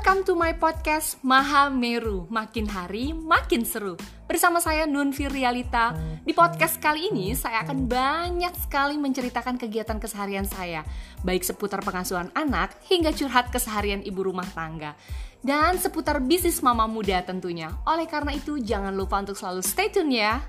Welcome to my podcast Maha Meru, makin hari makin seru. Bersama saya Nun Firialita. Di podcast kali ini saya akan banyak sekali menceritakan kegiatan keseharian saya, baik seputar pengasuhan anak hingga curhat keseharian ibu rumah tangga. Dan seputar bisnis mama muda tentunya. Oleh karena itu jangan lupa untuk selalu stay tune ya.